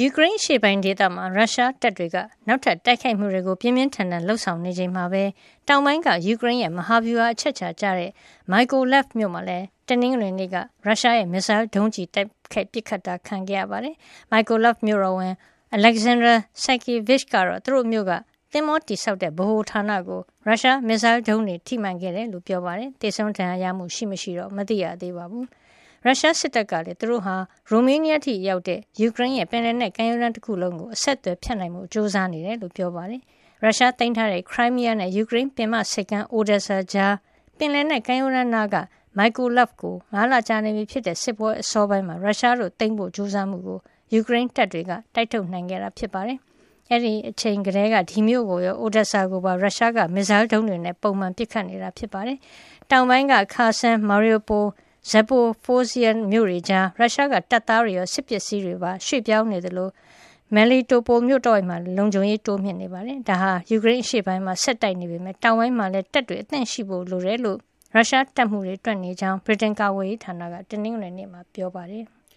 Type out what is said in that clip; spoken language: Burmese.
ယူကရိန်းရှေ့ပိုင်းဒေသမှာရုရှားတပ်တွေကနောက်ထပ်တိုက်ခိုက်မှုတွေကိုပြင်းပြင်းထန်ထန်လှုပ်ဆောင်နေချိန်မှာပဲတောင်ပိုင်းကယူကရိန်းရဲ့မဟာဗျူဟာအချက်ချာကျတဲ့မိုက်ကိုလက်မြို့မှာလည်းတနင်္ဂနွေနေ့ကရုရှားရဲ့မစ်ဆိုင်းဒုံးကျည်တိုက်ခိုက်ပစ်ခတ်တာခံခဲ့ရပါတယ်။မိုက်ကိုလက်မြို့တော်ဝန် Alexander Sakivich ကတော့သူတို့မြို့ကသင်္ဘောတိဆောက်တဲ့ဗဟိုဌာနကိုရုရှားမစ်ဆိုင်းဒုံးတွေထိမှန်ခဲ့တယ်လို့ပြောပါတယ်။တေဆုံးဒဏ်ရာရမှုရှိမရှိတော့မသိရသေးပါဘူး။ ရုရှားစစ်တပ်ကလည်းသူတို့ဟာရိုမေးနီးယားထိရောက်တဲ့ယူကရိန်းရဲ့ပင်လယ်နက်ကမ်းရိုးတန်းတစ်ခုလုံးကိုအဆက်အသွယ်ဖြတ်နိုင်မှုစ조사နေတယ်လို့ပြောပါတယ်။ရုရှားသိမ်းထားတဲ့ခရိုင်းမီးယားနဲ့ယူကရိန်းပင်မဆိပ်ကမ်းအိုဒက်ဆာကြားပင်လယ်နက်ကမ်းရိုးတန်းနာကမိုက်ကိုလပ်ကိုငါးလကြာနေပြီဖြစ်တဲ့စစ်ပွဲအစောပိုင်းမှာရုရှားတို့သိမ်းဖို့စ조사မှုကိုယူကရိန်းတပ်တွေကတိုက်ထုတ်နိုင်ခဲ့တာဖြစ်ပါတယ်။အဲ့ဒီအချိန်ကလေးကဒီမျိုးကိုရောအိုဒက်ဆာကိုပါရုရှားကမစ်ဇိုင်းဒုံးတွေနဲ့ပုံမှန်ပစ်ခတ်နေတာဖြစ်ပါတယ်။တောင်ပိုင်းကခါဆန်မာရီယိုပို ဇက်ပိုဖိုးစီယန်မြို့တွေကြား ရုရှားက တပ်သားတွေရော စစ်ပစ္စည်းတွေပါ ရွှေ့ပြောင်းနေတယ်လို့မယ်လီတိုပိုမြို့တော်မှာ လုံခြုံရေးတိုးမြင့်နေပါတယ်။ဒါဟာ ယူကရိန်းအရှေ့ပိုင်းမှာ ဆက်တိုက်နေပေမဲ့တောင်ပိုင်းမှာလည်း တပ်တွေအသင့်ရှိဖို့ လိုတယ်လို့ ရုရှားတပ်မှုတွေ တွက်နေကြောင်း ဗြိတိန်ကာဝေးဌာနက တနင်္ဂနွေနေ့မှာ ပြောပါတယ်။